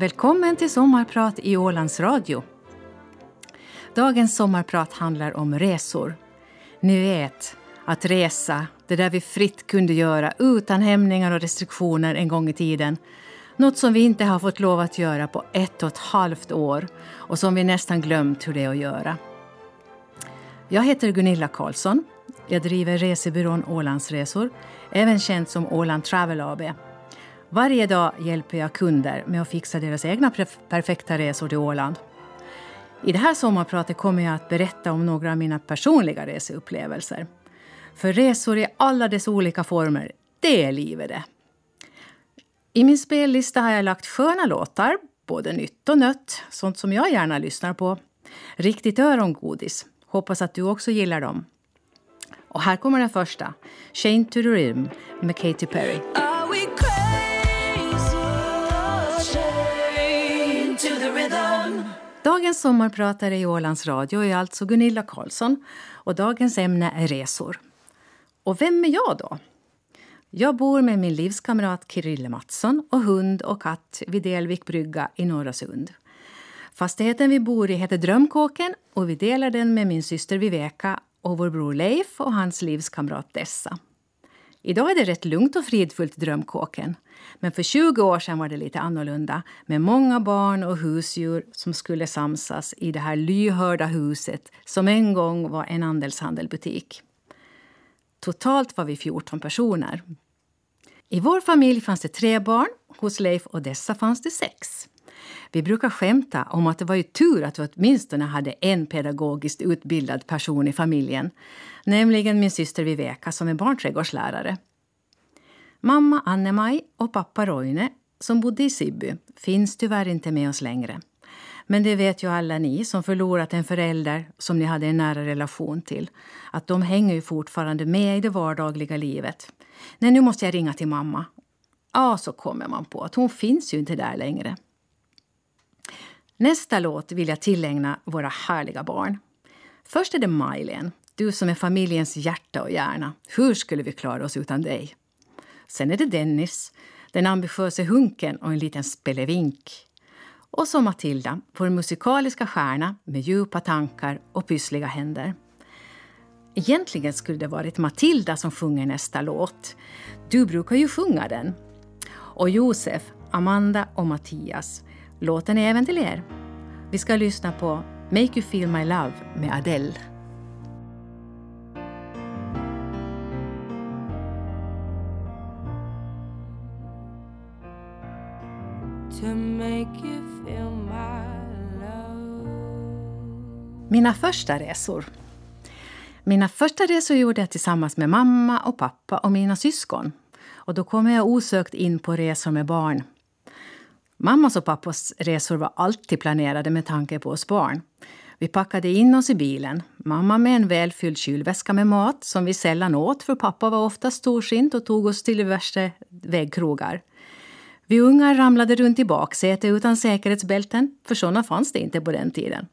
Välkommen till Sommarprat i Ålands Radio. Dagens sommarprat handlar om resor. Ni vet, att resa, det där vi fritt kunde göra utan hämningar och restriktioner en gång i tiden. Något som vi inte har fått lov att göra på ett och ett halvt år och som vi nästan glömt hur det är att göra. Jag heter Gunilla Karlsson. Jag driver resebyrån Ålandsresor, även känt som Åland Travel AB. Varje dag hjälper jag kunder med att fixa deras egna perfekta resor till Åland. I det här sommarpratet kommer jag att berätta om några av mina personliga reseupplevelser. För resor i alla dess olika former, det är livet det. I min spellista har jag lagt sköna låtar, både nytt och nött, sånt som jag gärna lyssnar på. Riktigt örongodis. Hoppas att du också gillar dem. Och här kommer den första, Shane to the Rim med Katy Perry. Dagens sommarpratare i Ålands Radio är alltså Gunilla Karlsson och dagens ämne är resor. Och vem är jag då? Jag bor med min livskamrat Kirille Mattsson och hund och katt vid Delvik brygga i Norra Sund. Fastigheten vi bor i heter Drömkåken och vi delar den med min syster Viveka och vår bror Leif och hans livskamrat Dessa. Idag är det rätt lugnt och fridfullt i Drömkåken. Men för 20 år sedan var det lite annorlunda med många barn och husdjur som skulle samsas i det här lyhörda huset som en gång var en andelshandelbutik. Totalt var vi 14 personer. I vår familj fanns det tre barn, hos Leif och dessa fanns det sex. Vi brukar skämta om att det var ju tur att vi åtminstone hade en pedagogiskt utbildad person i familjen. Nämligen min syster Viveka som är barnträdgårdslärare. Mamma Anne-Maj och pappa Roine, som bodde i Sibby, finns tyvärr inte med oss längre. Men det vet ju alla ni som förlorat en förälder som ni hade en nära relation till. Att de hänger ju fortfarande med i det vardagliga livet. Nej, nu måste jag ringa till mamma. Ja, så kommer man på att hon finns ju inte där längre. Nästa låt vill jag tillägna våra härliga barn. Först är det Majlen, du som är familjens hjärta och hjärna. Hur skulle vi klara oss utan dig? Sen är det Dennis, den ambitiöse hunken och en liten spelevink. Och så Matilda, vår musikaliska stjärna med djupa tankar och pyssliga händer. Egentligen skulle det varit Matilda som sjunger nästa låt. Du brukar ju sjunga den. Och Josef, Amanda och Mattias Låten är även till er. Vi ska lyssna på Make You Feel My Love med Adele. Mina första resor. Mina första resor gjorde jag tillsammans med mamma och pappa och mina syskon. Och då kommer jag osökt in på resor med barn. Mammas och pappas resor var alltid planerade med tanke på oss barn. Vi packade in oss i bilen, mamma med en välfylld kylväska med mat som vi sällan åt för pappa var ofta storsint och tog oss till diverse vägkrogar. Vi ungar ramlade runt i baksätet utan säkerhetsbälten, för sådana fanns det inte på den tiden.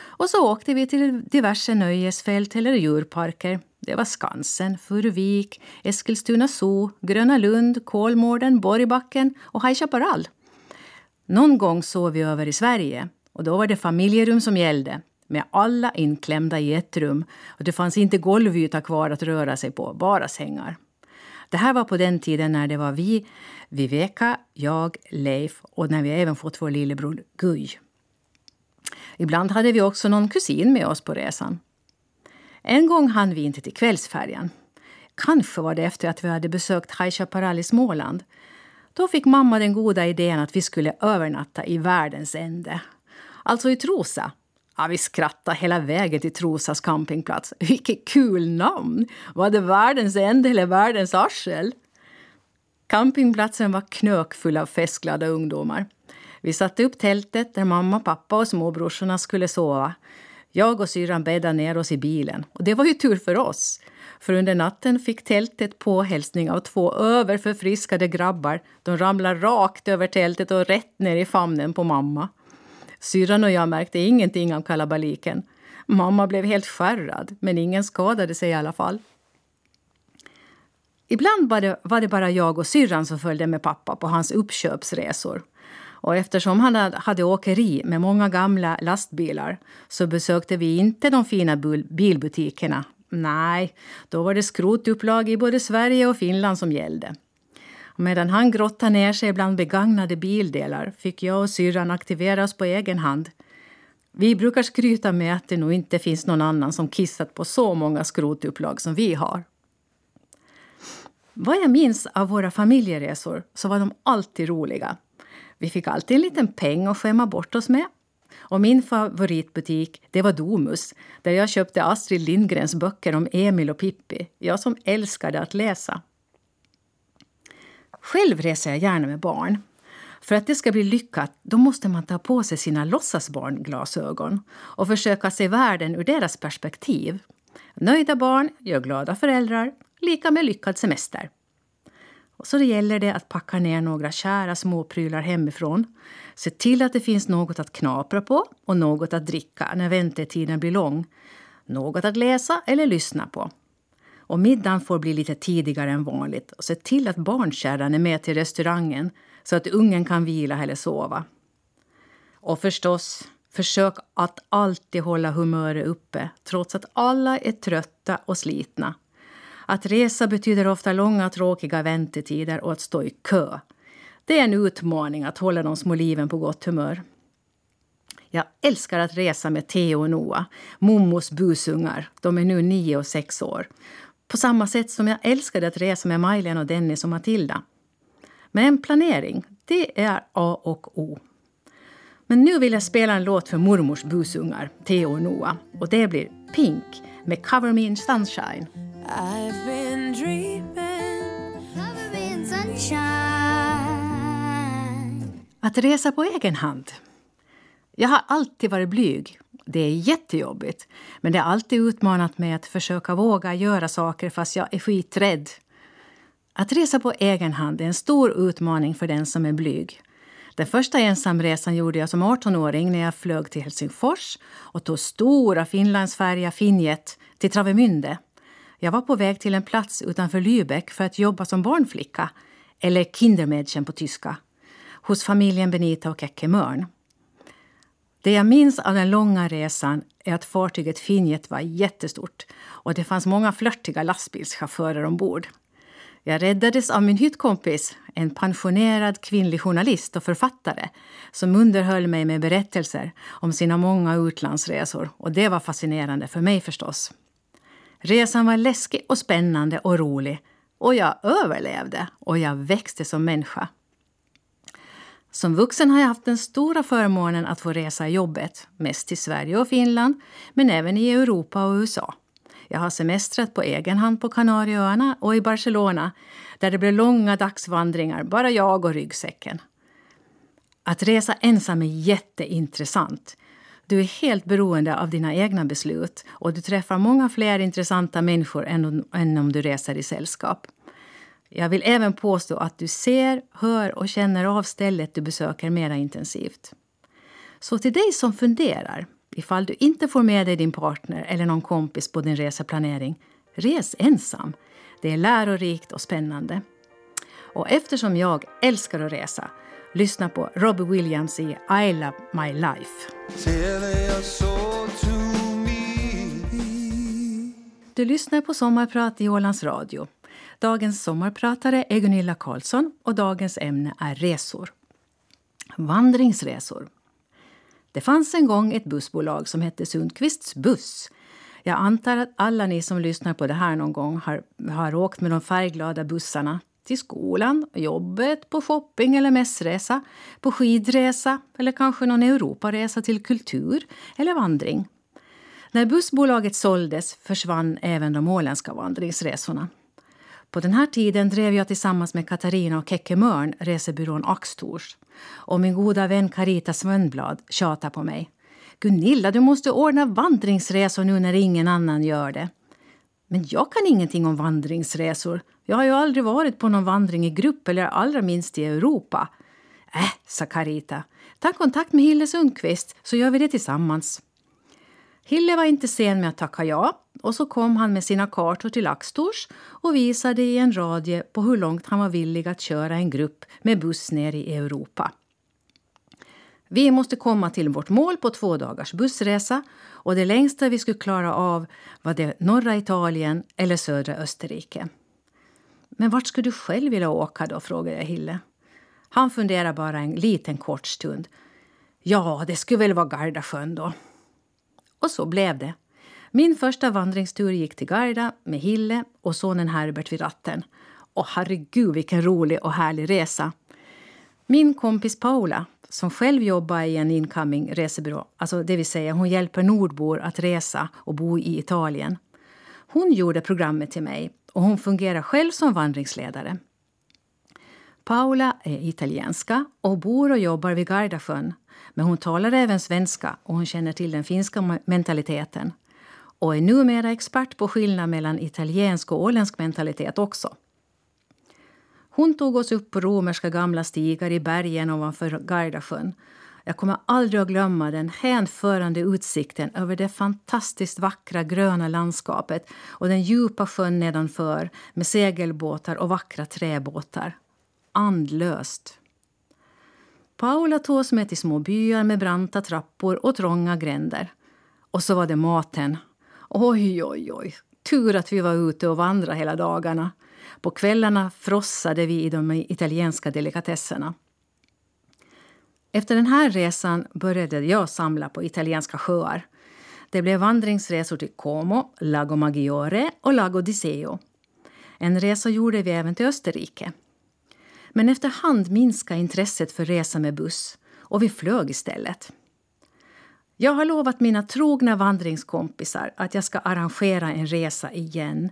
Och så åkte vi till diverse nöjesfält eller djurparker. Det var Skansen, Furuvik, Eskilstuna Zoo, Gröna Lund, Kolmården, Borgbacken och High Chaparral. Någon gång sov vi över i Sverige och då var det familjerum som gällde med alla inklämda i ett rum och det fanns inte golvyta kvar att röra sig på, bara sängar. Det här var på den tiden när det var vi, Viveka, jag, Leif och när vi även fått vår lillebror Guy. Ibland hade vi också någon kusin med oss på resan. En gång hann vi inte till kvällsfärjan. Kanske var det efter att vi hade besökt High Chaparral i Småland då fick mamma den goda idén att vi skulle övernatta i världens ände. Alltså i Trosa. Ja, vi skrattade hela vägen till Trosas campingplats. Vilket kul namn! Var det världens ände eller världens arsel? Campingplatsen var knökfull av festglada ungdomar. Vi satte upp tältet där mamma, pappa och småbrorsorna skulle sova. Jag och syrran bäddade ner oss i bilen. Och det var ju tur för oss. För under natten fick tältet påhälsning av två överförfriskade grabbar. De ramlade rakt över tältet och rätt ner i famnen på mamma. Syrran och jag märkte ingenting av kalabaliken. Mamma blev helt skärrad, men ingen skadade sig i alla fall. Ibland var det, var det bara jag och syrran som följde med pappa på hans uppköpsresor. Och eftersom han hade åkeri med många gamla lastbilar så besökte vi inte de fina bilbutikerna. Nej, då var det skrotupplag i både Sverige och Finland som gällde. Medan han grottade ner sig bland begagnade bildelar fick jag och syrran aktivera oss på egen hand. Vi brukar skryta med att det nog inte finns någon annan som kissat på så många skrotupplag som vi har. Vad jag minns av våra familjeresor så var de alltid roliga. Vi fick alltid en liten peng att skämma bort oss med. Och min favoritbutik det var Domus där jag köpte Astrid Lindgrens böcker om Emil och Pippi. Jag som älskade att läsa. Själv reser jag gärna med barn. För att det ska bli lyckat då måste man ta på sig sina låtsasbarnglasögon och försöka se världen ur deras perspektiv. Nöjda barn gör glada föräldrar, lika med lyckad semester. Så det gäller det att packa ner några kära småprylar hemifrån. Se till att det finns något att knapra på och något att dricka när väntetiden blir lång. Något att läsa eller lyssna på. Och middagen får bli lite tidigare än vanligt. Och se till att barnkärran är med till restaurangen så att ungen kan vila eller sova. Och förstås, försök att alltid hålla humöret uppe trots att alla är trötta och slitna. Att resa betyder ofta långa tråkiga väntetider och att stå i kö. Det är en utmaning att hålla de små liven på gott humör. Jag älskar att resa med Theo och Noah, Mommos busungar. De är nu nio och sex år. På samma sätt som jag älskade att resa med Majlen och Dennis och Matilda. Men planering, det är A och O. Men nu vill jag spela en låt för mormors busungar, Theo och Noah. Och det blir Pink med Cover Me in Sunshine. I've been dreaming of me in sunshine Att resa på egen hand. Jag har alltid varit blyg. Det är jättejobbigt. Men det har alltid utmanat mig att försöka våga göra saker fast jag är skiträdd. Att resa på egen hand är en stor utmaning för den som är blyg. Den första ensamresan gjorde jag som 18-åring när jag flög till Helsingfors och tog stora Finlandsfärja Finjet till Travemünde. Jag var på väg till en plats utanför Lübeck för att jobba som barnflicka, eller Kindermädchen på tyska, hos familjen Benita och Kekke Mörn. Det jag minns av den långa resan är att fartyget Finjet var jättestort och det fanns många flörtiga lastbilschaufförer ombord. Jag räddades av min hyttkompis, en pensionerad kvinnlig journalist och författare som underhöll mig med berättelser om sina många utlandsresor. Och det var fascinerande för mig förstås. Resan var läskig och spännande och rolig. Och jag överlevde och jag växte som människa. Som vuxen har jag haft den stora förmånen att få resa i jobbet. Mest till Sverige och Finland, men även i Europa och USA. Jag har semestrat på egen hand på Kanarieöarna och i Barcelona där det blev långa dagsvandringar, bara jag och ryggsäcken. Att resa ensam är jätteintressant. Du är helt beroende av dina egna beslut och du träffar många fler intressanta människor än, än om du reser i sällskap. Jag vill även påstå att du ser, hör och känner av stället du besöker mera intensivt. Så till dig som funderar, ifall du inte får med dig din partner eller någon kompis på din reseplanering, res ensam. Det är lärorikt och spännande. Och eftersom jag älskar att resa Lyssna på Robbie Williams i I Love My Life. Du lyssnar på Sommarprat i Ålands Radio. Dagens sommarpratare är Gunilla Karlsson och dagens ämne är resor. Vandringsresor. Det fanns en gång ett bussbolag som hette Sundqvists buss. Jag antar att alla ni som lyssnar på det här någon gång har, har åkt med de färgglada bussarna till skolan, jobbet, på shopping eller mässresa, på skidresa eller kanske någon Europaresa till kultur eller vandring. När bussbolaget såldes försvann även de åländska vandringsresorna. På den här tiden drev jag tillsammans med Katarina och Kekke Mörn resebyrån Axtors. Och min goda vän Carita Svönblad tjatade på mig. Gunilla, du måste ordna vandringsresor nu när ingen annan gör det. Men jag kan ingenting om vandringsresor. Jag har ju aldrig varit på någon vandring i grupp eller allra minst i Europa. Äh, sa Carita. Ta kontakt med Hille Sundqvist så gör vi det tillsammans. Hille var inte sen med att tacka ja och så kom han med sina kartor till Laxtors och visade i en radie på hur långt han var villig att köra en grupp med buss ner i Europa. Vi måste komma till vårt mål på två dagars bussresa och det längsta vi skulle klara av var det norra Italien eller södra Österrike. Men vart skulle du själv vilja åka då? frågade jag Hille. Han funderade bara en liten kort stund. Ja, det skulle väl vara Gardasjön då. Och så blev det. Min första vandringstur gick till Garda med Hille och sonen Herbert vid ratten. Och herregud vilken rolig och härlig resa. Min kompis Paula, som själv jobbar i en incoming resebyrå, alltså det vill säga hon hjälper nordbor att resa och bo i Italien. Hon gjorde programmet till mig och hon fungerar själv som vandringsledare. Paula är italienska och bor och jobbar vid Gardasjön. Men hon talar även svenska och hon känner till den finska mentaliteten. Och är numera expert på skillnad mellan italiensk och åländsk mentalitet också. Hon tog oss upp på romerska gamla stigar i bergen ovanför Gardasjön. Jag kommer aldrig att glömma den hänförande utsikten över det fantastiskt vackra gröna landskapet och den djupa sjön nedanför med segelbåtar och vackra träbåtar. Andlöst. Paula tog oss med till små byar med branta trappor och trånga gränder. Och så var det maten. Oj, oj, oj. Tur att vi var ute och vandrade hela dagarna. På kvällarna frossade vi i de italienska delikatesserna. Efter den här resan började jag samla på italienska sjöar. Det blev vandringsresor till Como, Lago Maggiore och Lago di Seo. En resa gjorde vi även till Österrike. Men efterhand minskade intresset för resa med buss och vi flög istället. Jag har lovat mina trogna vandringskompisar att jag ska arrangera en resa igen.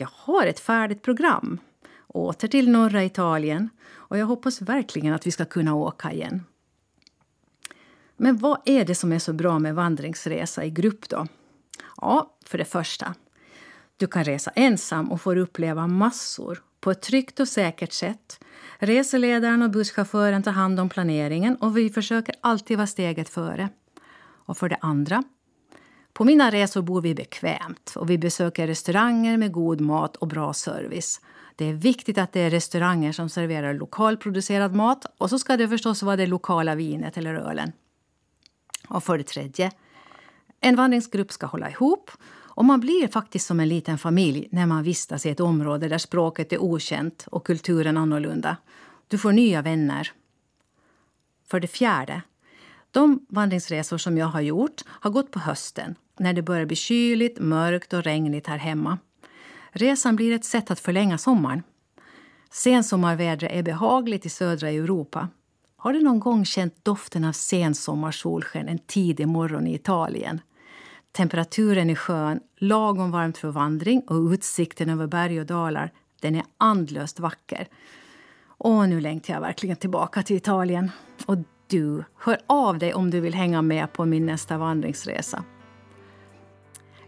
Jag har ett färdigt program. Åter till norra Italien och jag hoppas verkligen att vi ska kunna åka igen. Men vad är det som är så bra med vandringsresa i grupp då? Ja, för det första. Du kan resa ensam och får uppleva massor på ett tryggt och säkert sätt. Reseledaren och busschauffören tar hand om planeringen och vi försöker alltid vara steget före. Och för det andra, på mina resor bor vi bekvämt och vi besöker restauranger med god mat och bra service. Det är viktigt att det är restauranger som serverar lokalproducerad mat och så ska det förstås vara det lokala vinet eller ölen. Och för det tredje, en vandringsgrupp ska hålla ihop och man blir faktiskt som en liten familj när man vistas i ett område där språket är okänt och kulturen annorlunda. Du får nya vänner. För det fjärde, de vandringsresor som jag har gjort har gått på hösten när det börjar bli kyligt, mörkt och regnigt här hemma. Resan blir ett sätt att förlänga sommaren. Sensommarvädret är behagligt i södra Europa. Har du någon gång känt doften av sensommarsolsken en tidig morgon i Italien? Temperaturen är skön, lagom varmt för vandring och utsikten över berg och dalar den är andlöst vacker. Och nu längtar jag verkligen tillbaka till Italien. Och du, hör av dig om du vill hänga med på min nästa vandringsresa.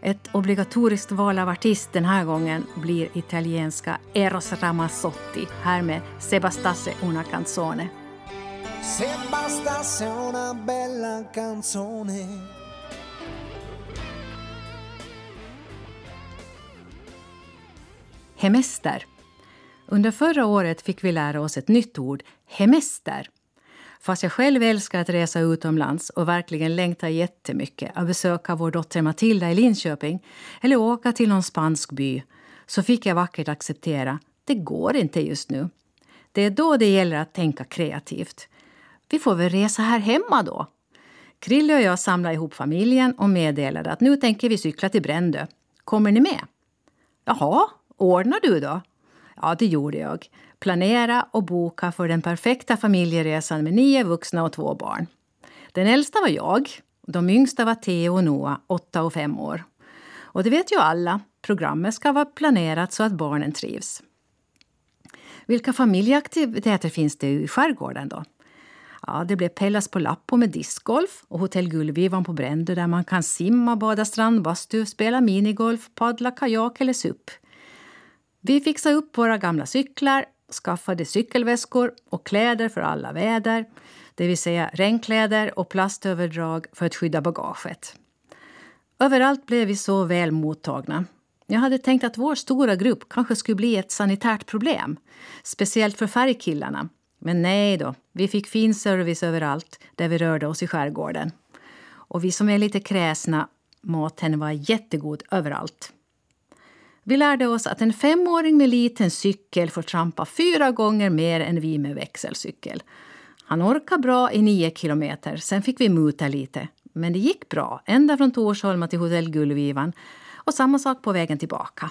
Ett obligatoriskt val av artist den här gången blir italienska Eros Ramazzotti här med Sebastasse una canzone. Sebastasse una bella canzone Hemester. Under förra året fick vi lära oss ett nytt ord, hemester. Fast jag själv älskar att resa utomlands och verkligen längtar jättemycket att besöka vår dotter Matilda i Linköping eller åka till någon spansk by så fick jag vackert acceptera det går inte just nu. Det är då det gäller att tänka kreativt. Vi får väl resa här hemma då. Krille och jag samlade ihop familjen och meddelade att nu tänker vi cykla till Brändö. Kommer ni med? Jaha, ordnar du då? Ja, det gjorde jag. Planera och boka för den perfekta familjeresan med nio vuxna och två barn. Den äldsta var jag. De yngsta var Theo och Noah, åtta och fem år. Och det vet ju alla, programmet ska vara planerat så att barnen trivs. Vilka familjeaktiviteter finns det i skärgården då? Ja, det blev Pellas på Lappo med discgolf och Hotell Gullvivan på Brändö där man kan simma, bada strandbastu, spela minigolf, paddla kajak eller SUP. Vi fixade upp våra gamla cyklar, skaffade cykelväskor och kläder för alla väder, det vill säga regnkläder och plastöverdrag för att skydda bagaget. Överallt blev vi så väl mottagna. Jag hade tänkt att vår stora grupp kanske skulle bli ett sanitärt problem, speciellt för färgkillarna. Men nej då, vi fick fin service överallt där vi rörde oss i skärgården. Och vi som är lite kräsna, maten var jättegod överallt. Vi lärde oss att en femåring med liten cykel får trampa fyra gånger mer än vi med växelcykel. Han orkade bra i nio kilometer, sen fick vi muta lite. Men det gick bra, ända från Torsholma till hotell Gullvivan och samma sak på vägen tillbaka.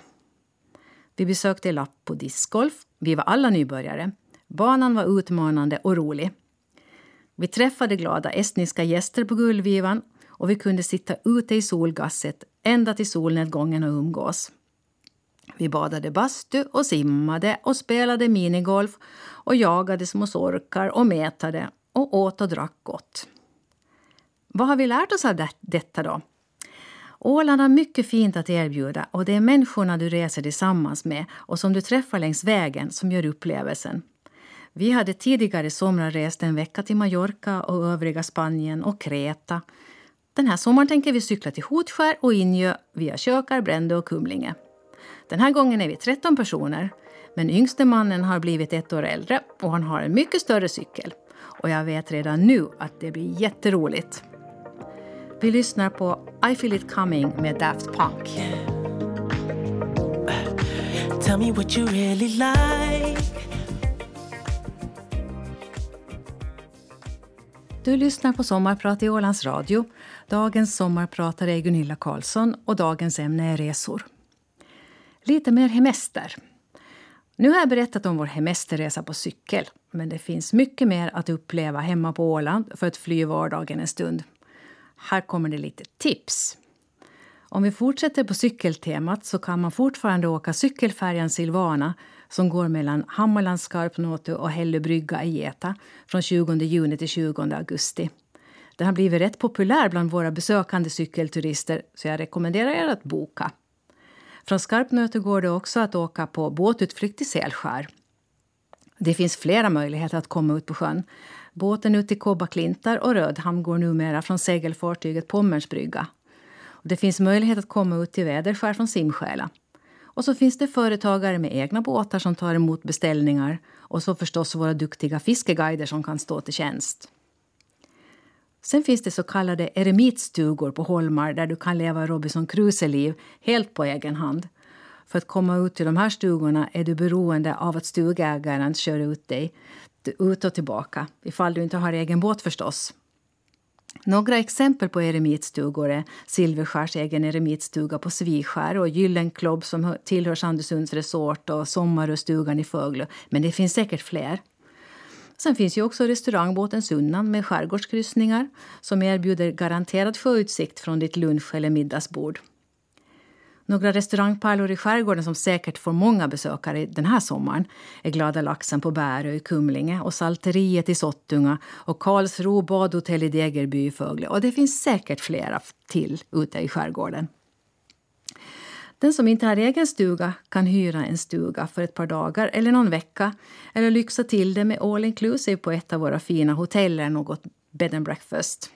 Vi besökte Lappo discgolf. Vi var alla nybörjare. Banan var utmanande och rolig. Vi träffade glada estniska gäster på Gullvivan och vi kunde sitta ute i solgasset ända till solnedgången och umgås. Vi badade bastu och simmade och spelade minigolf och jagade små sorkar och metade och åt och drack gott. Vad har vi lärt oss av det, detta då? Åland har mycket fint att erbjuda och det är människorna du reser tillsammans med och som du träffar längs vägen som gör upplevelsen. Vi hade tidigare somrar rest en vecka till Mallorca och övriga Spanien och Kreta. Den här sommaren tänker vi cykla till Hotskär och Injö via Kökar, Brände och Kumlinge. Den här gången är vi 13 personer, men yngste mannen har blivit ett år äldre och han har en mycket större cykel. Och jag vet redan nu att det blir jätteroligt. Vi lyssnar på I feel it coming med Daft Punk. Tell me what you really like Du lyssnar på Sommarprat i Ålands Radio. Dagens sommarpratare är Gunilla Karlsson och dagens ämne är resor. Lite mer hemester. Nu har jag berättat om vår hemesterresa på cykel men det finns mycket mer att uppleva hemma på Åland för att fly vardagen en stund. Här kommer det lite tips. Om vi fortsätter på cykeltemat så kan man fortfarande åka cykelfärjan Silvana som går mellan Hammarlands Skarpnåtu och Hällö brygga i Geta från 20 juni till 20 augusti. Den har blivit rätt populär bland våra besökande cykelturister så jag rekommenderar er att boka. Från Skarpnöte går det också att åka på båtutflykt till Selskär. Det finns flera möjligheter att komma ut på sjön. Båten ut till Kobba-Klintar och Rödhamn går numera från segelfartyget Pommerns brygga. Det finns möjlighet att komma ut till Väderskär från Simskäla. Och så finns det företagare med egna båtar som tar emot beställningar och så förstås våra duktiga fiskeguider som kan stå till tjänst. Sen finns det så kallade eremitstugor på holmar där du kan leva Robinson Crusoe-liv helt på egen hand. För att komma ut till de här stugorna är du beroende av att stugägaren kör ut dig ut och tillbaka, ifall du inte har egen båt förstås. Några exempel på eremitstugor är Silverskärs egen eremitstuga på Sviskär och Gyllenklubb som tillhör Sandösunds resort och Sommaröstugan i Föglö. Men det finns säkert fler. Sen finns ju också restaurangbåten Sunnan med skärgårdskryssningar som erbjuder garanterad sjöutsikt från ditt lunch eller middagsbord. Några restaurangpärlor i skärgården som säkert får många besökare den här sommaren är Glada laxen på Bärö i Kumlinge och Salteriet i Sottunga och Karlsro badhotell i Degerby i Fögle. Och det finns säkert flera till ute i skärgården. Den som inte har egen stuga kan hyra en stuga för ett par dagar eller någon vecka eller lyxa till det med all inclusive på ett av våra fina hotell eller något bed and breakfast.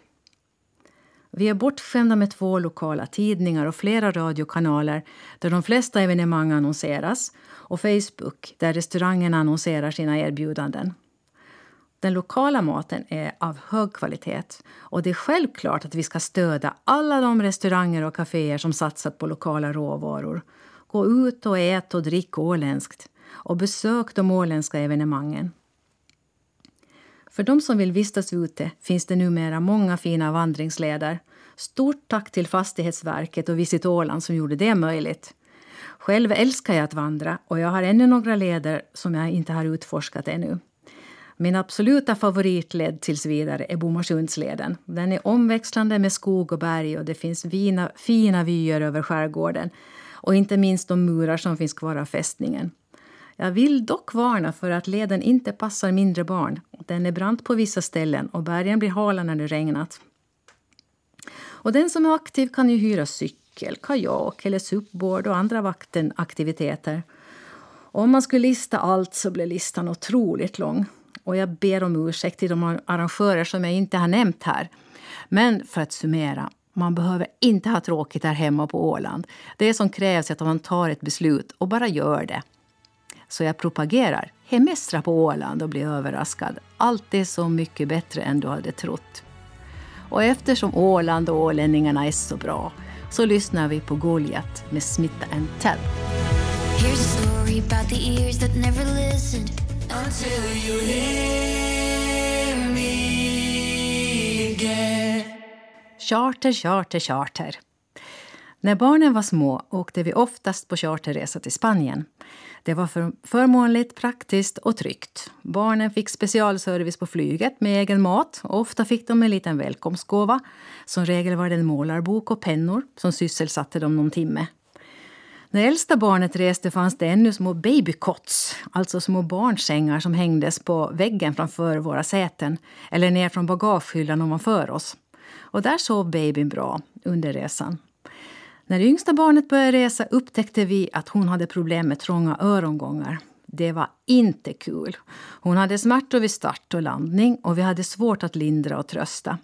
Vi är bortskämda med två lokala tidningar och flera radiokanaler där de flesta evenemang annonseras och Facebook där restaurangerna annonserar sina erbjudanden. Den lokala maten är av hög kvalitet och det är självklart att vi ska stödja alla de restauranger och kaféer som satsat på lokala råvaror. Gå ut och ät och drick åländskt och besök de åländska evenemangen. För de som vill vistas ute finns det numera många fina vandringsleder. Stort tack till Fastighetsverket och Visit Åland som gjorde det möjligt. Själv älskar jag att vandra och jag har ännu några leder som jag inte har utforskat ännu. Min absoluta favoritled tills vidare är Bomarsundsleden. Den är omväxlande med skog och berg och det finns fina, fina vyer över skärgården och inte minst de murar som finns kvar av fästningen. Jag vill dock varna för att leden inte passar mindre barn. Den är brant på vissa ställen och bergen blir hala när det regnat. Och den som är aktiv kan ju hyra cykel, kajak eller supboard och andra vattenaktiviteter. Om man skulle lista allt så blir listan otroligt lång. Och jag ber om ursäkt till de arrangörer som jag inte har nämnt här. Men för att summera, man behöver inte ha tråkigt här hemma på Åland. Det som krävs är att man tar ett beslut och bara gör det. Så jag propagerar hemestra på Åland och bli överraskad. Allt är så mycket bättre än du hade trott. Och eftersom Åland och ålänningarna är så bra så lyssnar vi på Goliat med Smitta and Tell. Here's a story about the ears that never listened until you hear me again. Charter, charter, charter. När barnen var små åkte vi oftast på charterresa till Spanien. Det var för förmånligt, praktiskt och tryggt. Barnen fick specialservice på flyget med egen mat. Och ofta fick de en liten välkomstgåva. Som regel var det en målarbok och pennor som sysselsatte dem någon timme. När äldsta barnet reste fanns det ännu små babycots, alltså små barnsängar som hängdes på väggen framför våra säten eller ner från bagagehyllan ovanför oss. Och där sov babyn bra under resan. När det yngsta barnet började resa upptäckte vi att hon hade problem med trånga örongångar. Det var inte kul. Hon hade smärtor vid start och landning och vi hade svårt att lindra och trösta.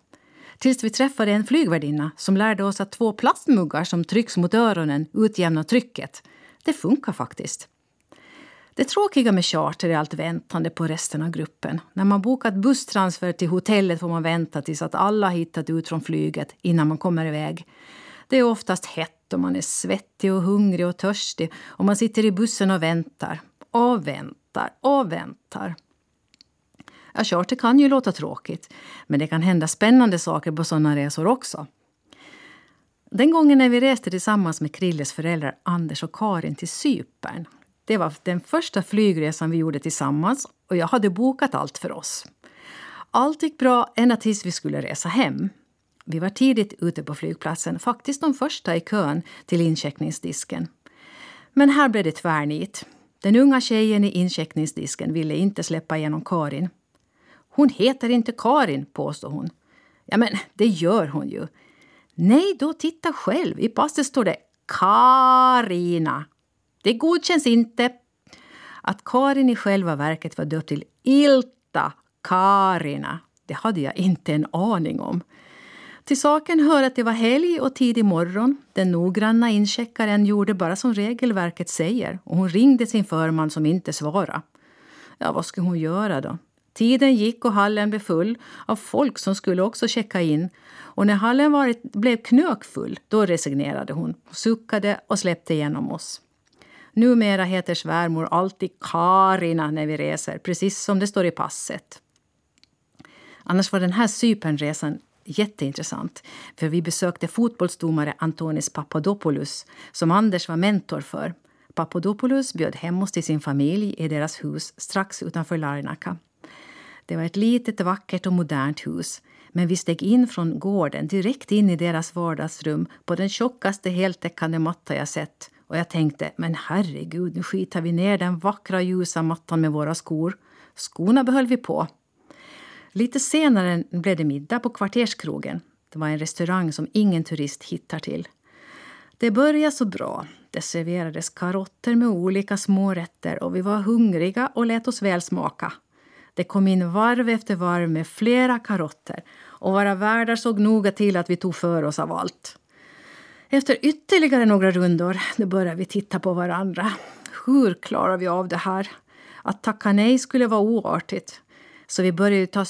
Tills vi träffade en flygvärdinna som lärde oss att två plastmuggar som trycks mot öronen utjämnar trycket. Det funkar faktiskt. Det tråkiga med charter är allt väntande på resten av gruppen. När man bokat busstransfer till hotellet får man vänta tills att alla hittat ut från flyget innan man kommer iväg. Det är oftast hett och man är svettig och hungrig och törstig och man sitter i bussen och väntar och väntar och väntar. Ja, charter kan ju låta tråkigt, men det kan hända spännande saker på sådana resor också. Den gången när vi reste tillsammans med Krilles föräldrar Anders och Karin till Cypern. Det var den första flygresan vi gjorde tillsammans och jag hade bokat allt för oss. Allt gick bra ända tills vi skulle resa hem. Vi var tidigt ute på flygplatsen, faktiskt de första i kön till incheckningsdisken. Men här blev det tvärnit. Den unga tjejen i incheckningsdisken ville inte släppa igenom Karin. Hon heter inte Karin, påstår hon. Ja, men det gör hon ju. Nej, då titta själv. I passet står det Karina. Det godkänns inte. Att Karin i själva verket var döpt till Ilta Karina, det hade jag inte en aning om. Till saken hör att det var helg och tidig morgon. Den noggranna incheckaren gjorde bara som regelverket säger och hon ringde sin förman som inte svarade. Ja, vad skulle hon göra då? Tiden gick och hallen blev full av folk som skulle också checka in. Och när hallen varit, blev knökfull, då resignerade hon, suckade och släppte igenom oss. Numera heter svärmor alltid Karina när vi reser, precis som det står i passet. Annars var den här Cypernresan jätteintressant. För vi besökte fotbollsdomare Antonis Papadopoulos som Anders var mentor för. Papadopoulos bjöd hem oss till sin familj i deras hus strax utanför Larnaca. Det var ett litet, vackert och modernt hus. Men vi steg in från gården direkt in i deras vardagsrum på den tjockaste heltäckande matta jag sett. Och jag tänkte, men herregud, nu skitar vi ner den vackra ljusa mattan med våra skor. Skorna behöll vi på. Lite senare blev det middag på Kvarterskrogen. Det var en restaurang som ingen turist hittar till. Det började så bra. Det serverades karotter med olika smårätter och vi var hungriga och lät oss väl smaka. Det kom in varv efter varv med flera karotter och våra värdar såg noga till att vi tog för oss av allt. Efter ytterligare några rundor började vi titta på varandra. Hur klarar vi av det här? Att tacka nej skulle vara oartigt. Så vi började ta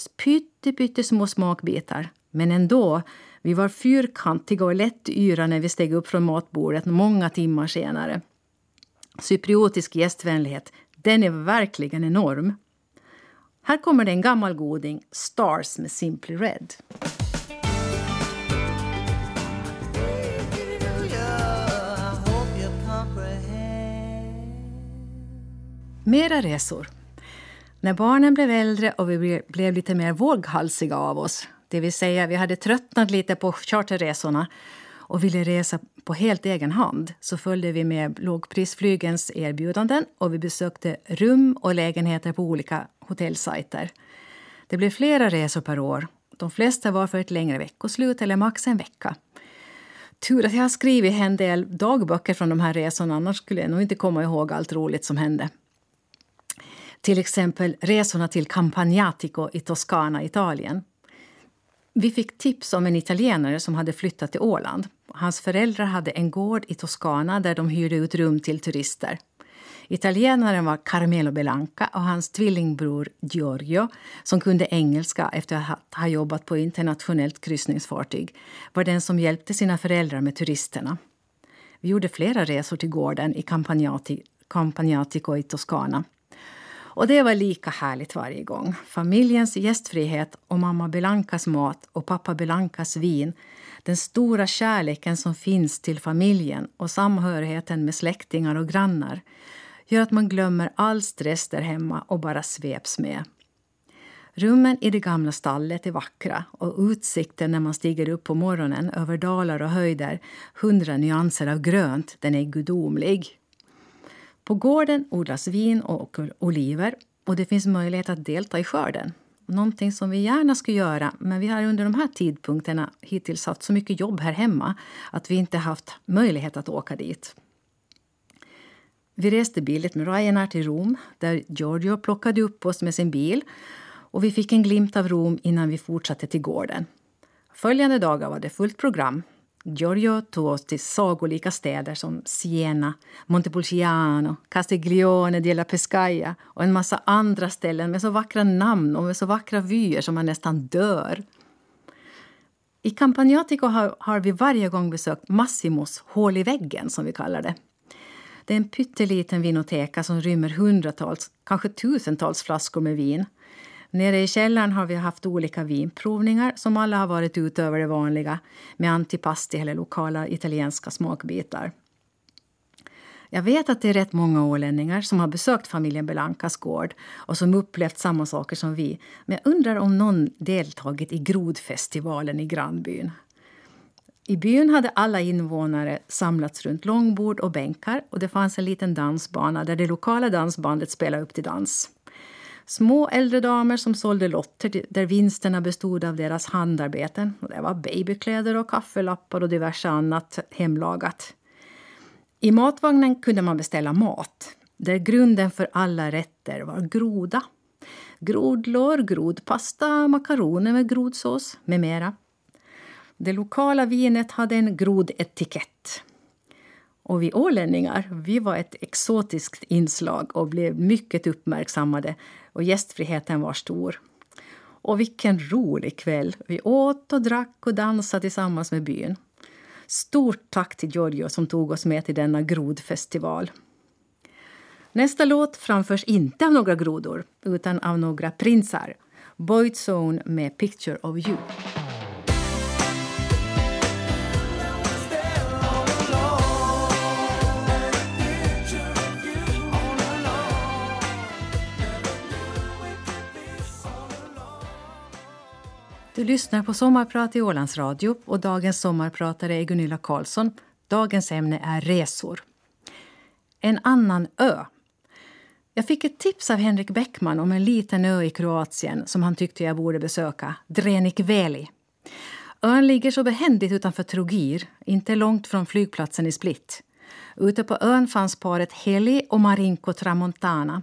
pyttesmå smakbitar. Men ändå, vi var fyrkantiga och lätt yra när vi steg upp från matbordet många timmar senare. Cypriotisk gästvänlighet, den är verkligen enorm. Här kommer det en gammal goding, Stars med Simply Red. Mera resor. När barnen blev äldre och vi blev lite mer våghalsiga av oss det vill säga vi hade tröttnat lite på charterresorna och ville resa på helt egen hand så följde vi med lågprisflygens erbjudanden och vi besökte rum och lägenheter på olika hotellsajter. Det blev flera resor per år. De flesta var för ett längre veckoslut eller max en vecka. Tur att jag har skrivit en del dagböcker från de här resorna annars skulle jag nog inte komma ihåg allt roligt som hände. Till exempel resorna till Campagnatico i Toscana, Italien. Vi fick tips om en italienare som hade flyttat till Åland. Hans föräldrar hade en gård i Toscana där de hyrde ut rum till turister. Italienaren var Carmelo Belanca och hans tvillingbror Giorgio, som kunde engelska efter att ha jobbat på internationellt kryssningsfartyg, var den som hjälpte sina föräldrar med turisterna. Vi gjorde flera resor till gården i Campagnati, Campagnatico i Toscana. Och det var lika härligt varje gång. Familjens gästfrihet och mamma Belancas mat och pappa Belancas vin. Den stora kärleken som finns till familjen och samhörigheten med släktingar och grannar gör att man glömmer all stress där hemma och bara sveps med. Rummen i det gamla stallet är vackra och utsikten när man stiger upp på morgonen över dalar och höjder, hundra nyanser av grönt, den är gudomlig. På gården odlas vin och oliver och det finns möjlighet att delta i skörden. Någonting som vi gärna skulle göra, men vi har under de här tidpunkterna hittills haft så mycket jobb här hemma att vi inte haft möjlighet att åka dit. Vi reste billigt med Ryanair till Rom där Giorgio plockade upp oss med sin bil och vi fick en glimt av Rom innan vi fortsatte till gården. Följande dagar var det fullt program. Giorgio tog oss till sagolika städer som Siena, Montepulciano, Castiglione della Pescaia och en massa andra ställen med så vackra namn och med så vackra vyer som man nästan dör. I Campagnatico har, har vi varje gång besökt Massimos hål i väggen, som vi kallar det. Det är en pytteliten vinoteka som rymmer hundratals, kanske tusentals flaskor med vin. Nere i källaren har vi haft olika vinprovningar som alla har varit utöver det vanliga med antipasti eller lokala italienska smakbitar. Jag vet att det är rätt många ålänningar som har besökt familjen Belankas gård och som upplevt samma saker som vi. Men jag undrar om någon deltagit i grodfestivalen i grannbyn. I byn hade alla invånare samlats runt långbord och bänkar och det fanns en liten dansbana där det lokala dansbandet spelade upp till dans. Små äldre damer som sålde lotter där vinsterna bestod av deras handarbeten. Det var babykläder och kaffelappar och diverse annat hemlagat. I matvagnen kunde man beställa mat där grunden för alla rätter var groda. Grodlår, grodpasta, makaroner med grodsås med mera. Det lokala vinet hade en grodetikett. Och vi ålänningar vi var ett exotiskt inslag och blev mycket uppmärksammade och gästfriheten var stor. Och vilken rolig kväll! Vi åt och drack och dansade tillsammans med byn. Stort tack till Giorgio som tog oss med till denna grodfestival. Nästa låt framförs inte av några grodor utan av några prinsar. Boyzone med Picture of you. Du lyssnar på Sommarprat i Ålands Radio och dagens sommarpratare är Gunilla Karlsson. Dagens ämne är resor. En annan ö. Jag fick ett tips av Henrik Bäckman om en liten ö i Kroatien som han tyckte jag borde besöka, Drenikveli. Ön ligger så behändigt utanför Trogir, inte långt från flygplatsen i Split. Ute på ön fanns paret Heli och Marinko Tramontana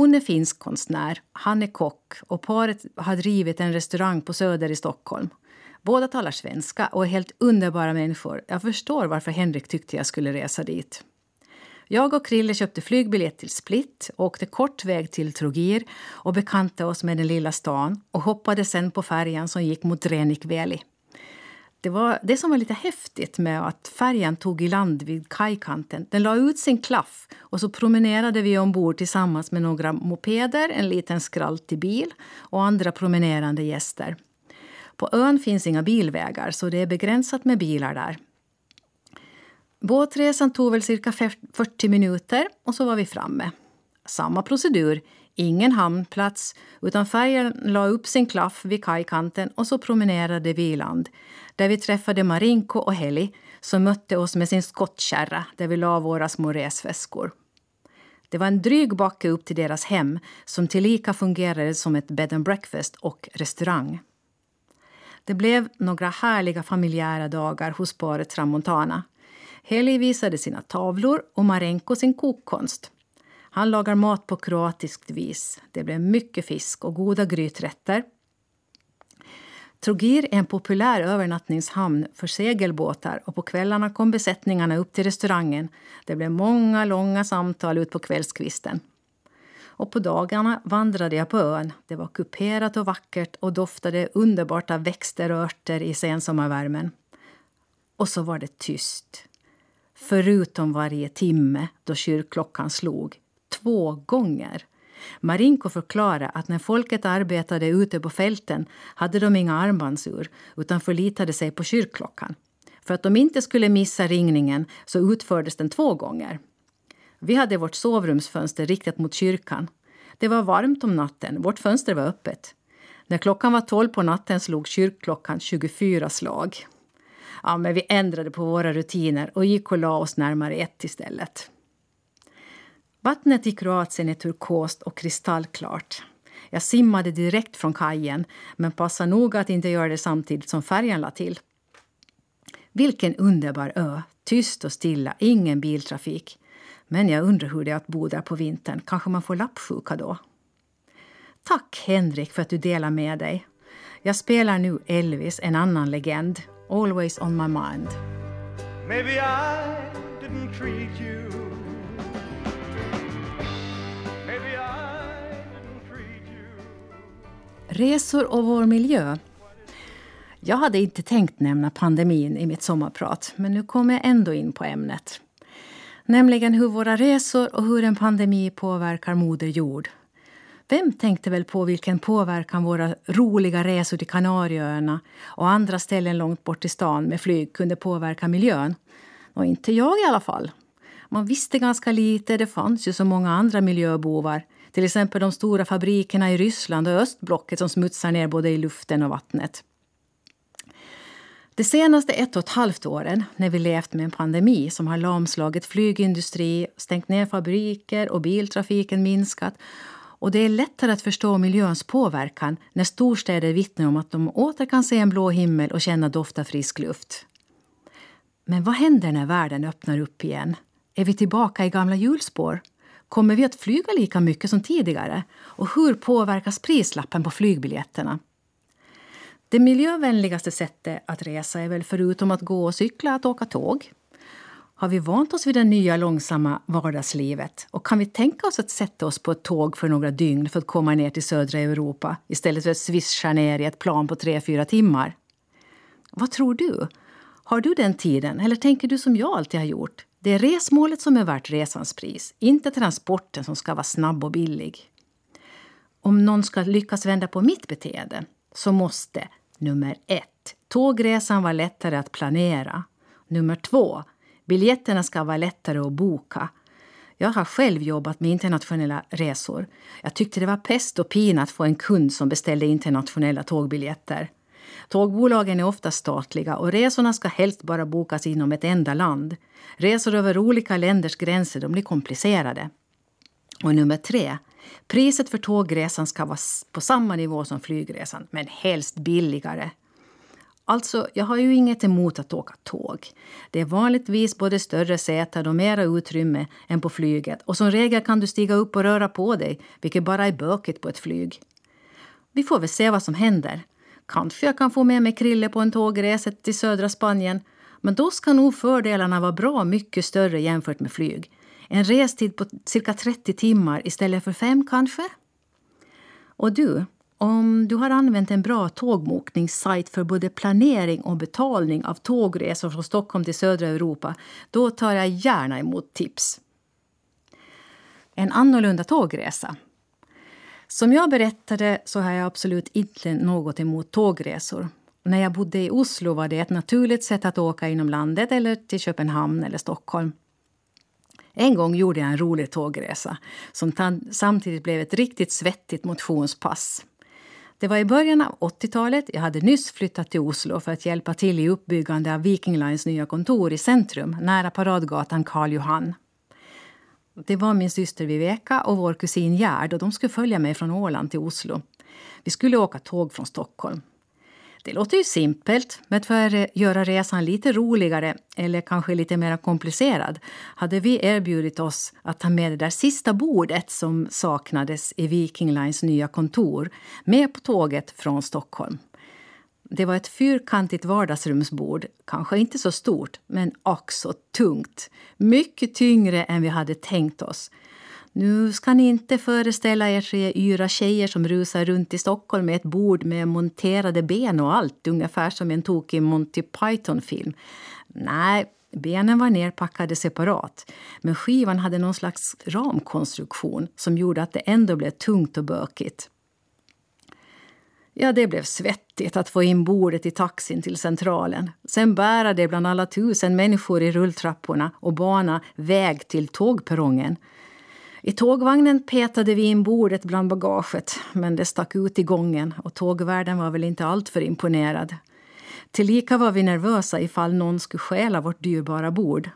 hon är finsk konstnär, han är kock och paret har drivit en restaurang på Söder i Stockholm. Båda talar svenska och är helt underbara människor. Jag förstår varför Henrik tyckte jag skulle resa dit. Jag och Krille köpte flygbiljett till Split, åkte kort väg till Trogir och bekantade oss med den lilla stan och hoppade sen på färjan som gick mot Renikveli. Det var det som var lite häftigt med att färjan tog i land vid kajkanten. Den la ut sin klaff och så promenerade vi ombord tillsammans med några mopeder, en liten skraltig bil och andra promenerande gäster. På ön finns inga bilvägar så det är begränsat med bilar där. Båtresan tog väl cirka 40 minuter och så var vi framme. Samma procedur, ingen hamnplats utan färjan la upp sin klaff vid kajkanten och så promenerade vi i land där vi träffade Marinko och Heli som mötte oss med sin skottkärra där vi la våra små resväskor. Det var en dryg backe upp till deras hem som tillika fungerade som ett bed and breakfast och restaurang. Det blev några härliga familjära dagar hos paret Tramontana. Heli visade sina tavlor och Marenko sin kokkonst. Han lagar mat på kroatiskt vis. Det blev mycket fisk och goda gryträtter Trogir är en populär övernattningshamn för segelbåtar och på kvällarna kom besättningarna upp till restaurangen. Det blev många långa samtal ut på kvällskvisten. Och på dagarna vandrade jag på ön. Det var kuperat och vackert och doftade underbart av växter och örter i sensommarvärmen. Och så var det tyst. Förutom varje timme då kyrkklockan slog. Två gånger. Marinko förklarade att när folket arbetade ute på fälten hade de inga armbandsur utan förlitade sig på kyrkklockan. För att de inte skulle missa ringningen så utfördes den två gånger. Vi hade vårt sovrumsfönster riktat mot kyrkan. Det var varmt om natten, vårt fönster var öppet. När klockan var tolv på natten slog kyrkklockan 24 slag. Ja, men vi ändrade på våra rutiner och gick och la oss närmare ett istället. Vattnet i Kroatien är turkost och kristallklart. Jag simmade direkt från kajen, men passa noga att inte göra det samtidigt som färjan la till. Vilken underbar ö! Tyst och stilla, ingen biltrafik. Men jag undrar hur det är att bo där på vintern. Kanske man får lappsjuka då? Tack Henrik för att du delar med dig. Jag spelar nu Elvis, en annan legend. Always on my mind. Maybe I didn't treat you Resor och vår miljö. Jag hade inte tänkt nämna pandemin i mitt sommarprat, men nu kommer jag ändå in på ämnet. Nämligen hur våra resor och hur en pandemi påverkar Moder Jord. Vem tänkte väl på vilken påverkan våra roliga resor till Kanarieöarna och andra ställen långt bort i stan med flyg kunde påverka miljön? Och inte jag i alla fall. Man visste ganska lite, det fanns ju så många andra miljöbovar. Till exempel de stora fabrikerna i Ryssland och östblocket som smutsar ner både i luften och vattnet. De senaste ett och ett halvt åren, när vi levt med en pandemi som har lamslagit flygindustri, stängt ner fabriker och biltrafiken minskat och det är lättare att förstå miljöns påverkan när storstäder vittnar om att de åter kan se en blå himmel och känna doft av frisk luft. Men vad händer när världen öppnar upp igen? Är vi tillbaka i gamla hjulspår? Kommer vi att flyga lika mycket som tidigare? Och hur påverkas prislappen på flygbiljetterna? Det miljövänligaste sättet att resa är väl förutom att gå och cykla att åka tåg. Har vi vant oss vid det nya långsamma vardagslivet? Och kan vi tänka oss att sätta oss på ett tåg för några dygn för att komma ner till södra Europa istället för att svischa ner i ett plan på tre fyra timmar? Vad tror du? Har du den tiden, eller tänker du som jag alltid har gjort? Det är resmålet som är värt resans pris, inte transporten som ska vara snabb och billig. Om någon ska lyckas vända på mitt beteende så måste nummer ett, tågresan vara lättare att planera. Nummer två, biljetterna ska vara lättare att boka. Jag har själv jobbat med internationella resor. Jag tyckte det var pest och pina att få en kund som beställde internationella tågbiljetter. Tågbolagen är ofta statliga och resorna ska helst bara bokas inom ett enda land. Resor över olika länders gränser de blir komplicerade. Och nummer tre. Priset för tågresan ska vara på samma nivå som flygresan, men helst billigare. Alltså, jag har ju inget emot att åka tåg. Det är vanligtvis både större säten och mera utrymme än på flyget och som regel kan du stiga upp och röra på dig, vilket bara är bökigt på ett flyg. Vi får väl se vad som händer. Kanske jag kan få med mig Krille på en tågresa till södra Spanien. Men då ska nog fördelarna vara bra mycket större jämfört med flyg. En restid på cirka 30 timmar istället för fem kanske? Och du, om du har använt en bra tågbokningssajt för både planering och betalning av tågresor från Stockholm till södra Europa, då tar jag gärna emot tips. En annorlunda tågresa som jag berättade så har jag absolut inte något emot tågresor. När jag bodde i Oslo var det ett naturligt sätt att åka inom landet eller till Köpenhamn eller Stockholm. En gång gjorde jag en rolig tågresa som samtidigt blev ett riktigt svettigt motionspass. Det var i början av 80-talet. Jag hade nyss flyttat till Oslo för att hjälpa till i uppbyggande av Viking Lines nya kontor i centrum, nära paradgatan Karl Johan. Det var min syster Viveka och vår kusin Gerd och de skulle följa mig från Åland till Oslo. Vi skulle åka tåg från Stockholm. Det låter ju simpelt, men för att göra resan lite roligare eller kanske lite mer komplicerad hade vi erbjudit oss att ta med det där sista bordet som saknades i Viking Lines nya kontor med på tåget från Stockholm. Det var ett fyrkantigt vardagsrumsbord, kanske inte så stort, men också tungt. Mycket tyngre än vi hade tänkt oss. Nu ska ni inte föreställa er tre yra tjejer som rusar runt i Stockholm med ett bord med monterade ben och allt, ungefär som en tokig Monty Python-film. Nej, benen var nerpackade separat, men skivan hade någon slags ramkonstruktion som gjorde att det ändå blev tungt och bökigt. Ja, det blev svettigt att få in bordet i taxin till Centralen. Sen bära det bland alla tusen människor i rulltrapporna och bana väg till tågperrongen. I tågvagnen petade vi in bordet bland bagaget men det stack ut i gången och tågvärden var väl inte alltför imponerad. Tillika var vi nervösa ifall någon skulle stjäla vårt dyrbara bord.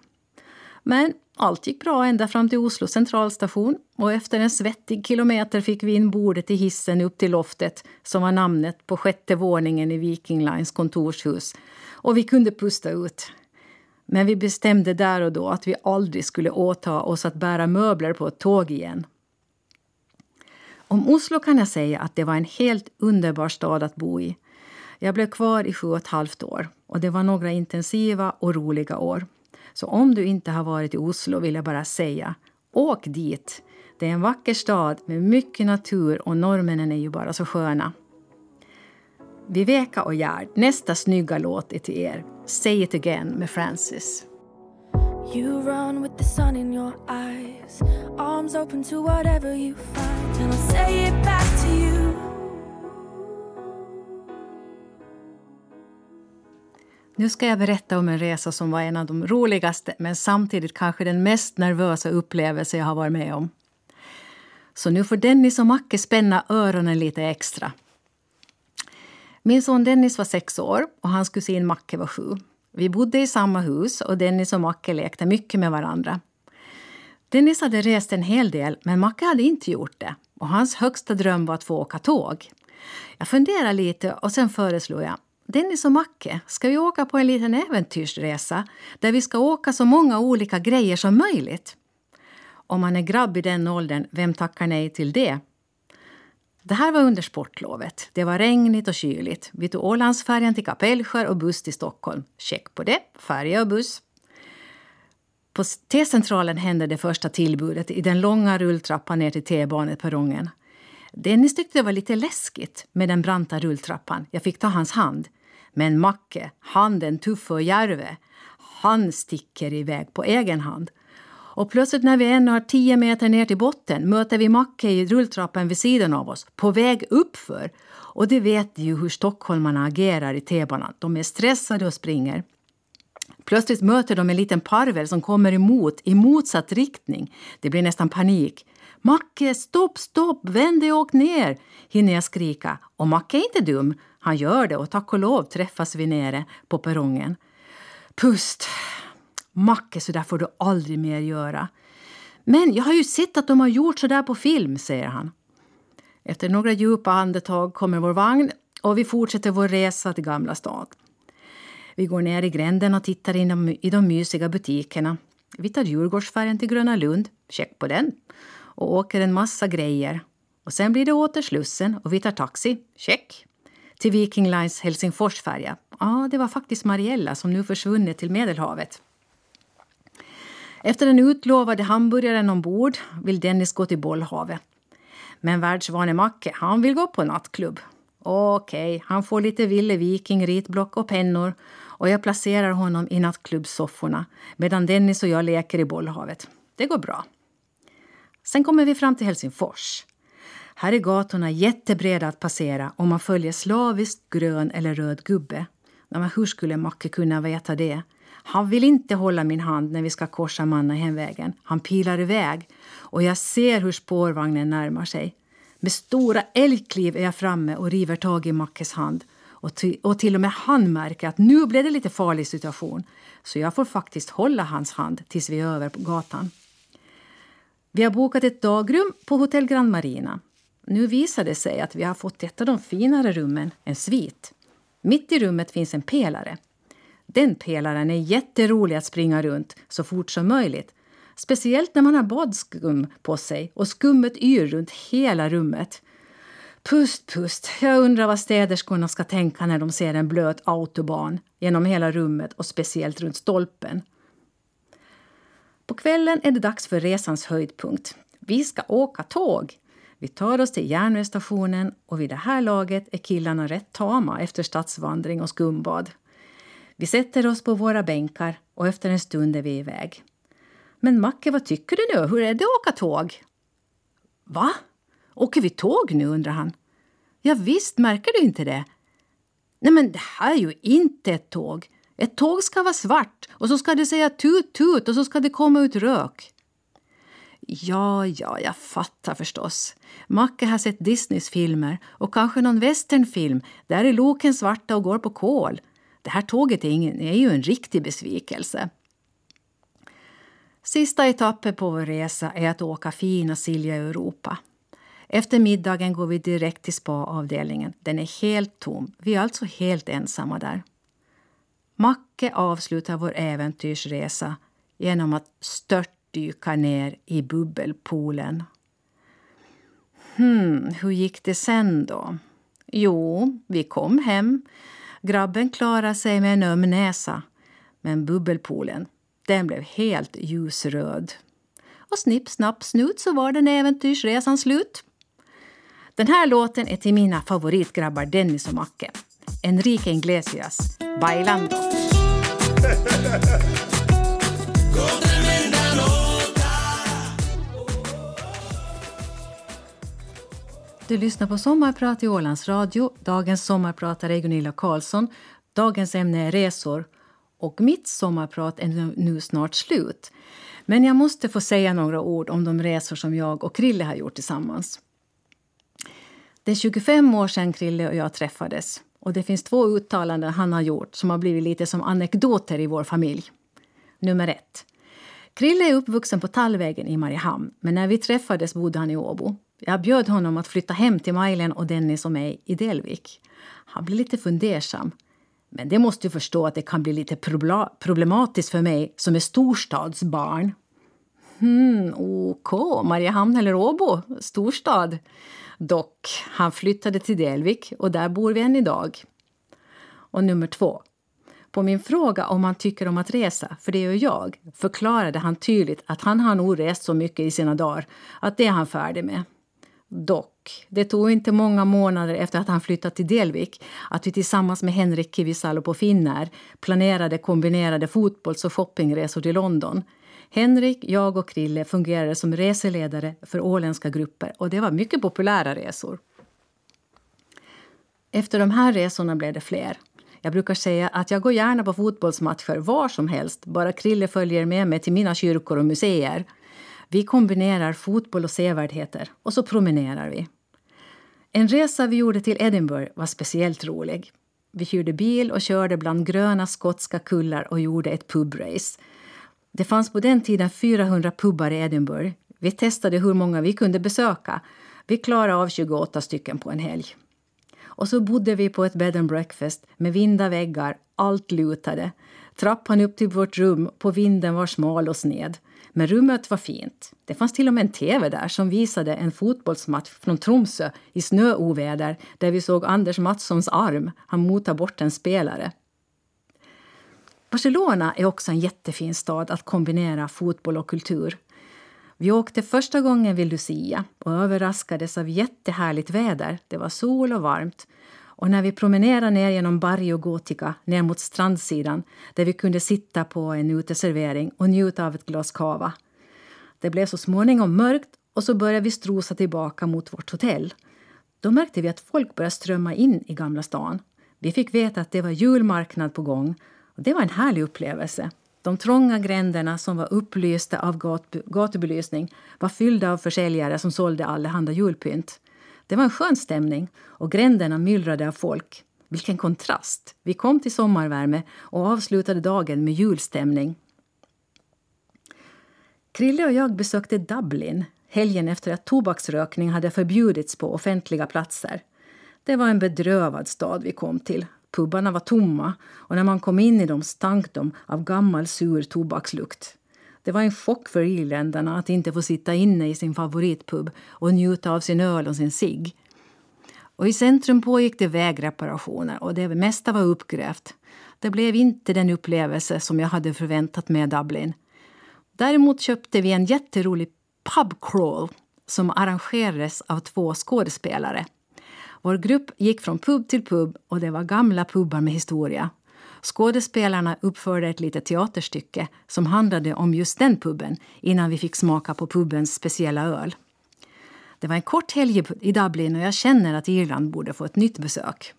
Men allt gick bra ända fram till Oslo centralstation och efter en svettig kilometer fick vi in bordet i hissen upp till loftet som var namnet på sjätte våningen i Viking Lines kontorshus. Och vi kunde pusta ut. Men vi bestämde där och då att vi aldrig skulle åta oss att bära möbler på ett tåg igen. Om Oslo kan jag säga att det var en helt underbar stad att bo i. Jag blev kvar i sju och ett halvt år och det var några intensiva och roliga år. Så om du inte har varit i Oslo vill jag bara säga, åk dit! Det är en vacker stad med mycket natur och norrmännen är ju bara så sköna. Viveka och Gerd, nästa snygga låt är till er. Say it again med Francis. You run with the sun in your eyes Arms open to whatever you find And I'll say it back to you Nu ska jag berätta om en resa som var en av de roligaste men samtidigt kanske den mest nervösa upplevelse jag har varit med om. Så nu får Dennis och Macke spänna öronen lite extra. Min son Dennis var sex år och hans kusin Macke var sju. Vi bodde i samma hus och Dennis och Macke lekte mycket med varandra. Dennis hade rest en hel del, men Macke hade inte gjort det. Och hans högsta dröm var att få åka tåg. Jag funderade lite och sen föreslog jag Dennis och Macke, ska vi åka på en liten äventyrsresa där vi ska åka så många olika grejer som möjligt? Om man är grabb i den åldern, vem tackar nej till det? Det här var under sportlovet. Det var regnigt och kyligt. Vi tog Ålandsfärjan till Kapellskär och buss till Stockholm. Check på det. Färja och buss. På T-centralen hände det första tillbudet i den långa rulltrappan ner till T-baneperrongen. Dennis tyckte det var lite läskigt med den branta rulltrappan. Jag fick ta hans hand. Men Macke, han den tuffe och järve, han sticker iväg på egen hand. Och plötsligt när vi ännu har tio meter ner till botten möter vi Macke i rulltrappan vid sidan av oss, på väg uppför. Och det vet ju hur stockholmarna agerar i T-banan. De är stressade och springer. Plötsligt möter de en liten parvel som kommer emot i motsatt riktning. Det blir nästan panik. Macke, stopp, stopp, vänd dig och åk ner! hinner jag skrika. Och Macke är inte dum. Han gör det och tack och lov träffas vi nere på perrongen. Pust! Macke, så där får du aldrig mer göra. Men jag har ju sett att de har gjort så där på film, säger han. Efter några djupa andetag kommer vår vagn och vi fortsätter vår resa till Gamla stan. Vi går ner i gränden och tittar in i de mysiga butikerna. Vi tar Djurgårdsfärjan till Gröna Lund, check på den, och åker en massa grejer. Och sen blir det åter Slussen och vi tar taxi, check, till Viking Lines Helsingforsfärja. Ja, det var faktiskt Mariella som nu försvunnit till Medelhavet. Efter den utlovade hamburgaren ombord vill Dennis gå till bollhavet. Men världsvane Macke, han vill gå på nattklubb. Okej, okay, han får lite Ville Viking, ritblock och pennor och jag placerar honom i nattklubbsofforna medan Dennis och jag leker i bollhavet. Det går bra. Sen kommer vi fram till Helsingfors. Här är gatorna jättebreda att passera om man följer slaviskt grön eller röd gubbe. Men hur skulle Macke kunna veta det? Han vill inte hålla min hand när vi ska korsa Mannahemvägen. Han pilar iväg och jag ser hur spårvagnen närmar sig. Med stora älgkliv är jag framme och river tag i Mackes hand. Och, och till och med han märker att nu blev det lite farlig situation. Så jag får faktiskt hålla hans hand tills vi är över på gatan. Vi har bokat ett dagrum på Hotell Grand Marina. Nu visar det sig att vi har fått ett av de finare rummen, en svit. Mitt i rummet finns en pelare. Den pelaren är jätterolig att springa runt så fort som möjligt. Speciellt när man har badskum på sig och skummet yr runt hela rummet. Pust, pust. Jag undrar vad städerskorna ska tänka när de ser en blöt autobahn genom hela rummet och speciellt runt stolpen. På kvällen är det dags för resans höjdpunkt. Vi ska åka tåg. Vi tar oss till järnvägsstationen och vid det här laget är killarna rätt tama efter stadsvandring och skumbad. Vi sätter oss på våra bänkar och efter en stund är vi iväg. Men Macke, vad tycker du nu? Hur är det att åka tåg? Va? Åker vi tåg nu, undrar han. Ja, visst, märker du inte det? Nej, men det här är ju inte ett tåg. Ett tåg ska vara svart och så ska det säga tut tut och så ska det komma ut rök. Ja, ja, jag fattar förstås. Macke har sett Disneys filmer och kanske någon westernfilm. Där är loken svarta och går på kol. Det här tåget är, ingen, är ju en riktig besvikelse. Sista etappen på vår resa är att åka fina Silja Europa. Efter middagen går vi direkt till spa-avdelningen. Den är helt tom. Vi är alltså helt ensamma där. Macke avslutar vår äventyrsresa genom att dyka ner i bubbelpoolen. Hmm, hur gick det sen då? Jo, vi kom hem. Grabben klarade sig med en öm näsa. Men bubbelpoolen, den blev helt ljusröd. Och snipp, snapp, snut så var den äventyrsresan slut. Den här låten är till mina favoritgrabbar Dennis och Macke. Enrique Iglesias, Bailando. Du lyssnar på Sommarprat i Ålands Radio. Dagens sommarpratare är Gunilla Karlsson. Dagens ämne är resor. Och mitt sommarprat är nu snart slut. Men jag måste få säga några ord om de resor som jag och Krille har gjort tillsammans. Det är 25 år sedan Krille och jag träffades. Och Det finns två uttalanden han har gjort som har blivit lite som anekdoter i vår familj. Nummer ett. Krille är uppvuxen på Tallvägen i Mariehamn, men när vi träffades bodde han i Åbo. Jag bjöd honom att flytta hem till Majlen och Dennis och mig i Delvik. Han blev lite fundersam. Men det måste du förstå att det kan bli lite problematiskt för mig som är storstadsbarn. Hmm, OK, Mariehamn eller Åbo? Storstad? Dock, han flyttade till Delvik och där bor vi än idag. Och nummer två. På min fråga om han tycker om att resa, för det gör jag, förklarade han tydligt att han har nog rest så mycket i sina dagar att det är han färdig med. Dock, det tog inte många månader efter att han flyttat till Delvik att vi tillsammans med Henrik Kivisalo på Finnair planerade kombinerade fotbolls och shoppingresor till London. Henrik, jag och Krille fungerade som reseledare för åländska grupper och det var mycket populära resor. Efter de här resorna blev det fler. Jag brukar säga att jag går gärna på fotbollsmatcher var som helst, bara Krille följer med mig till mina kyrkor och museer. Vi kombinerar fotboll och sevärdheter och så promenerar vi. En resa vi gjorde till Edinburgh var speciellt rolig. Vi hyrde bil och körde bland gröna skotska kullar och gjorde ett pubrace. Det fanns på den tiden 400 pubbar i Edinburgh. Vi testade hur många vi kunde besöka. Vi klarade av 28 stycken på en helg. Och så bodde vi på ett bed and breakfast med vinda väggar, allt lutade. Trappan upp till vårt rum på vinden var smal och sned. Men rummet var fint. Det fanns till och med en tv där som visade en fotbollsmatch från Tromsö i snöoväder där vi såg Anders Mattssons arm. Han motade bort en spelare. Barcelona är också en jättefin stad att kombinera fotboll och kultur. Vi åkte första gången vid Lucia och överraskades av jättehärligt väder. Det var sol och varmt. Och när vi promenerade ner genom Barrio Gotica ner mot strandsidan där vi kunde sitta på en uteservering och njuta av ett glas cava. Det blev så småningom mörkt och så började vi strosa tillbaka mot vårt hotell. Då märkte vi att folk började strömma in i Gamla stan. Vi fick veta att det var julmarknad på gång och det var en härlig upplevelse. De trånga gränderna som var upplysta av gat gatubelysning var fyllda av försäljare som sålde allehanda julpynt. Det var en skön stämning och gränderna myllrade av folk. Vilken kontrast! Vi kom till sommarvärme och avslutade dagen med julstämning. Krille och jag besökte Dublin helgen efter att tobaksrökning hade förbjudits på offentliga platser. Det var en bedrövad stad vi kom till. Pubarna var tomma och när man kom in i dem stank de av gammal sur tobakslukt. Det var en chock för irländarna att inte få sitta inne i sin favoritpub och njuta av sin öl och sin cigg. Och I centrum pågick det vägreparationer och det mesta var uppgrävt. Det blev inte den upplevelse som jag hade förväntat mig i Dublin. Däremot köpte vi en jätterolig pubcrawl som arrangerades av två skådespelare. Vår grupp gick från pub till pub och det var gamla pubbar med historia. Skådespelarna uppförde ett litet teaterstycke som handlade om just den puben innan vi fick smaka på pubens speciella öl. Det var en kort helg i Dublin och jag känner att Irland borde få ett nytt besök.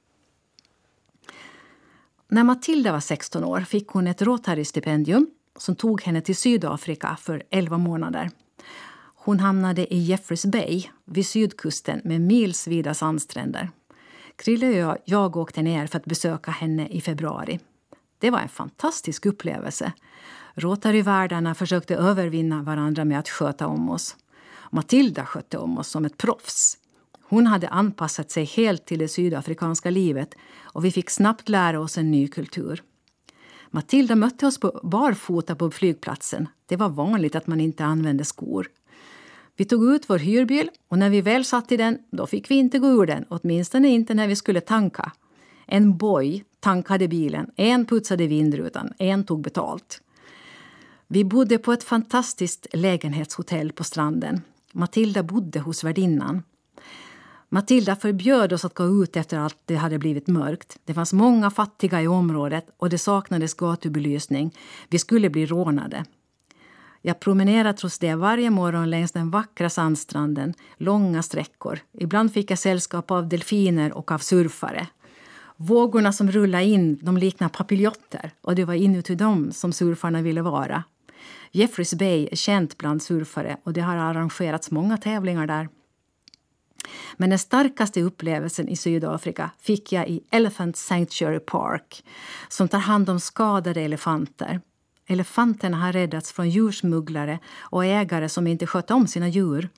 När Matilda var 16 år fick hon ett Rotary-stipendium som tog henne till Sydafrika för 11 månader. Hon hamnade i Jeffreys Bay vid sydkusten med milsvida sandstränder. Krille och jag åkte ner för att besöka henne i februari. Det var en fantastisk upplevelse. Rotary-värdarna försökte övervinna varandra med att sköta om oss. Matilda skötte om oss som ett proffs. Hon hade anpassat sig helt till det sydafrikanska livet och vi fick snabbt lära oss en ny kultur. Matilda mötte oss på barfota på flygplatsen. Det var vanligt att man inte använde skor. Vi tog ut vår hyrbil och när vi väl satt i den då fick vi inte gå ur den, åtminstone inte när vi skulle tanka. En boy tankade bilen, en putsade vindrutan, en tog betalt. Vi bodde på ett fantastiskt lägenhetshotell på stranden. Matilda bodde hos värdinnan. Matilda förbjöd oss att gå ut efter att det hade blivit mörkt. Det fanns många fattiga i området och det saknades gatubelysning. Vi skulle bli rånade. Jag promenerade trots det varje morgon längs den vackra sandstranden, långa sträckor. Ibland fick jag sällskap av delfiner och av surfare. Vågorna som rullade in de liknade papiljotter och det var inuti dem som surfarna ville vara. Jeffreys Bay är känt bland surfare och det har arrangerats många tävlingar där. Men den starkaste upplevelsen i Sydafrika fick jag i Elephant Sanctuary Park som tar hand om skadade elefanter. Elefanterna har räddats från djursmugglare och ägare som inte skötte om sina djur.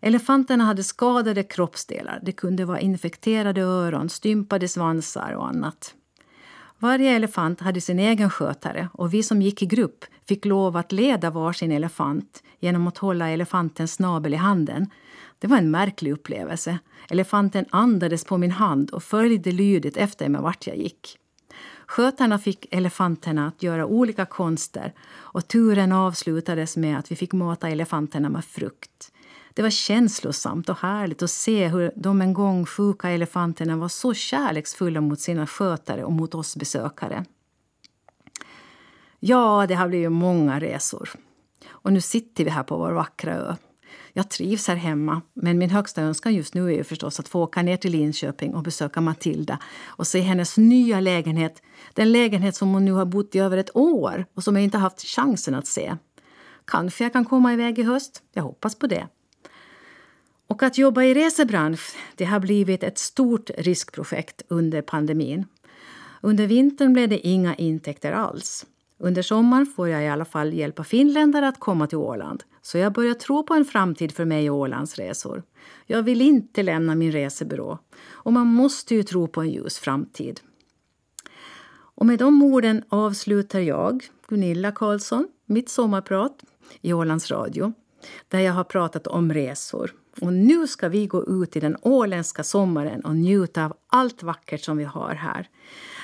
Elefanterna hade skadade kroppsdelar. Det kunde vara infekterade öron, stympade svansar och annat. Varje elefant hade sin egen skötare och vi som gick i grupp fick lov att leda varsin elefant genom att hålla elefantens snabel i handen. Det var en märklig upplevelse. Elefanten andades på min hand och följde lydigt efter mig vart jag gick. Skötarna fick elefanterna att göra olika konster och turen avslutades med att vi fick mata elefanterna med frukt. Det var känslosamt och härligt att se hur de en gång sjuka elefanterna var så kärleksfulla mot sina skötare och mot oss besökare. Ja, det har blivit många resor. Och nu sitter vi här på vår vackra ö. Jag trivs här hemma, men min högsta önskan just nu är förstås att få åka ner till Linköping och besöka Matilda och se hennes nya lägenhet. Den lägenhet som hon nu har bott i över ett år och som jag inte haft chansen att se. Kanske jag kan komma iväg i höst. Jag hoppas på det. Och att jobba i resebransch det har blivit ett stort riskprojekt under pandemin. Under vintern blev det inga intäkter alls. Under sommaren får jag i alla fall hjälpa finländare att komma till Åland. Så jag börjar tro på en framtid för mig och Ålandsresor. Jag vill inte lämna min resebyrå. Och man måste ju tro på en ljus framtid. Och med de orden avslutar jag, Gunilla Karlsson, mitt sommarprat i Ålands Radio där jag har pratat om resor. Och nu ska vi gå ut i den åländska sommaren och njuta av allt vackert som vi har här.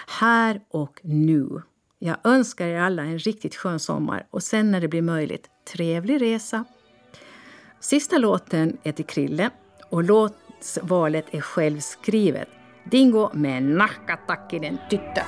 Här och nu. Jag önskar er alla en riktigt skön sommar och sen när det blir möjligt, trevlig resa. Sista låten är till Krille och låtsvalet är självskrivet. Dingo med Nahkatakkinen tyttö.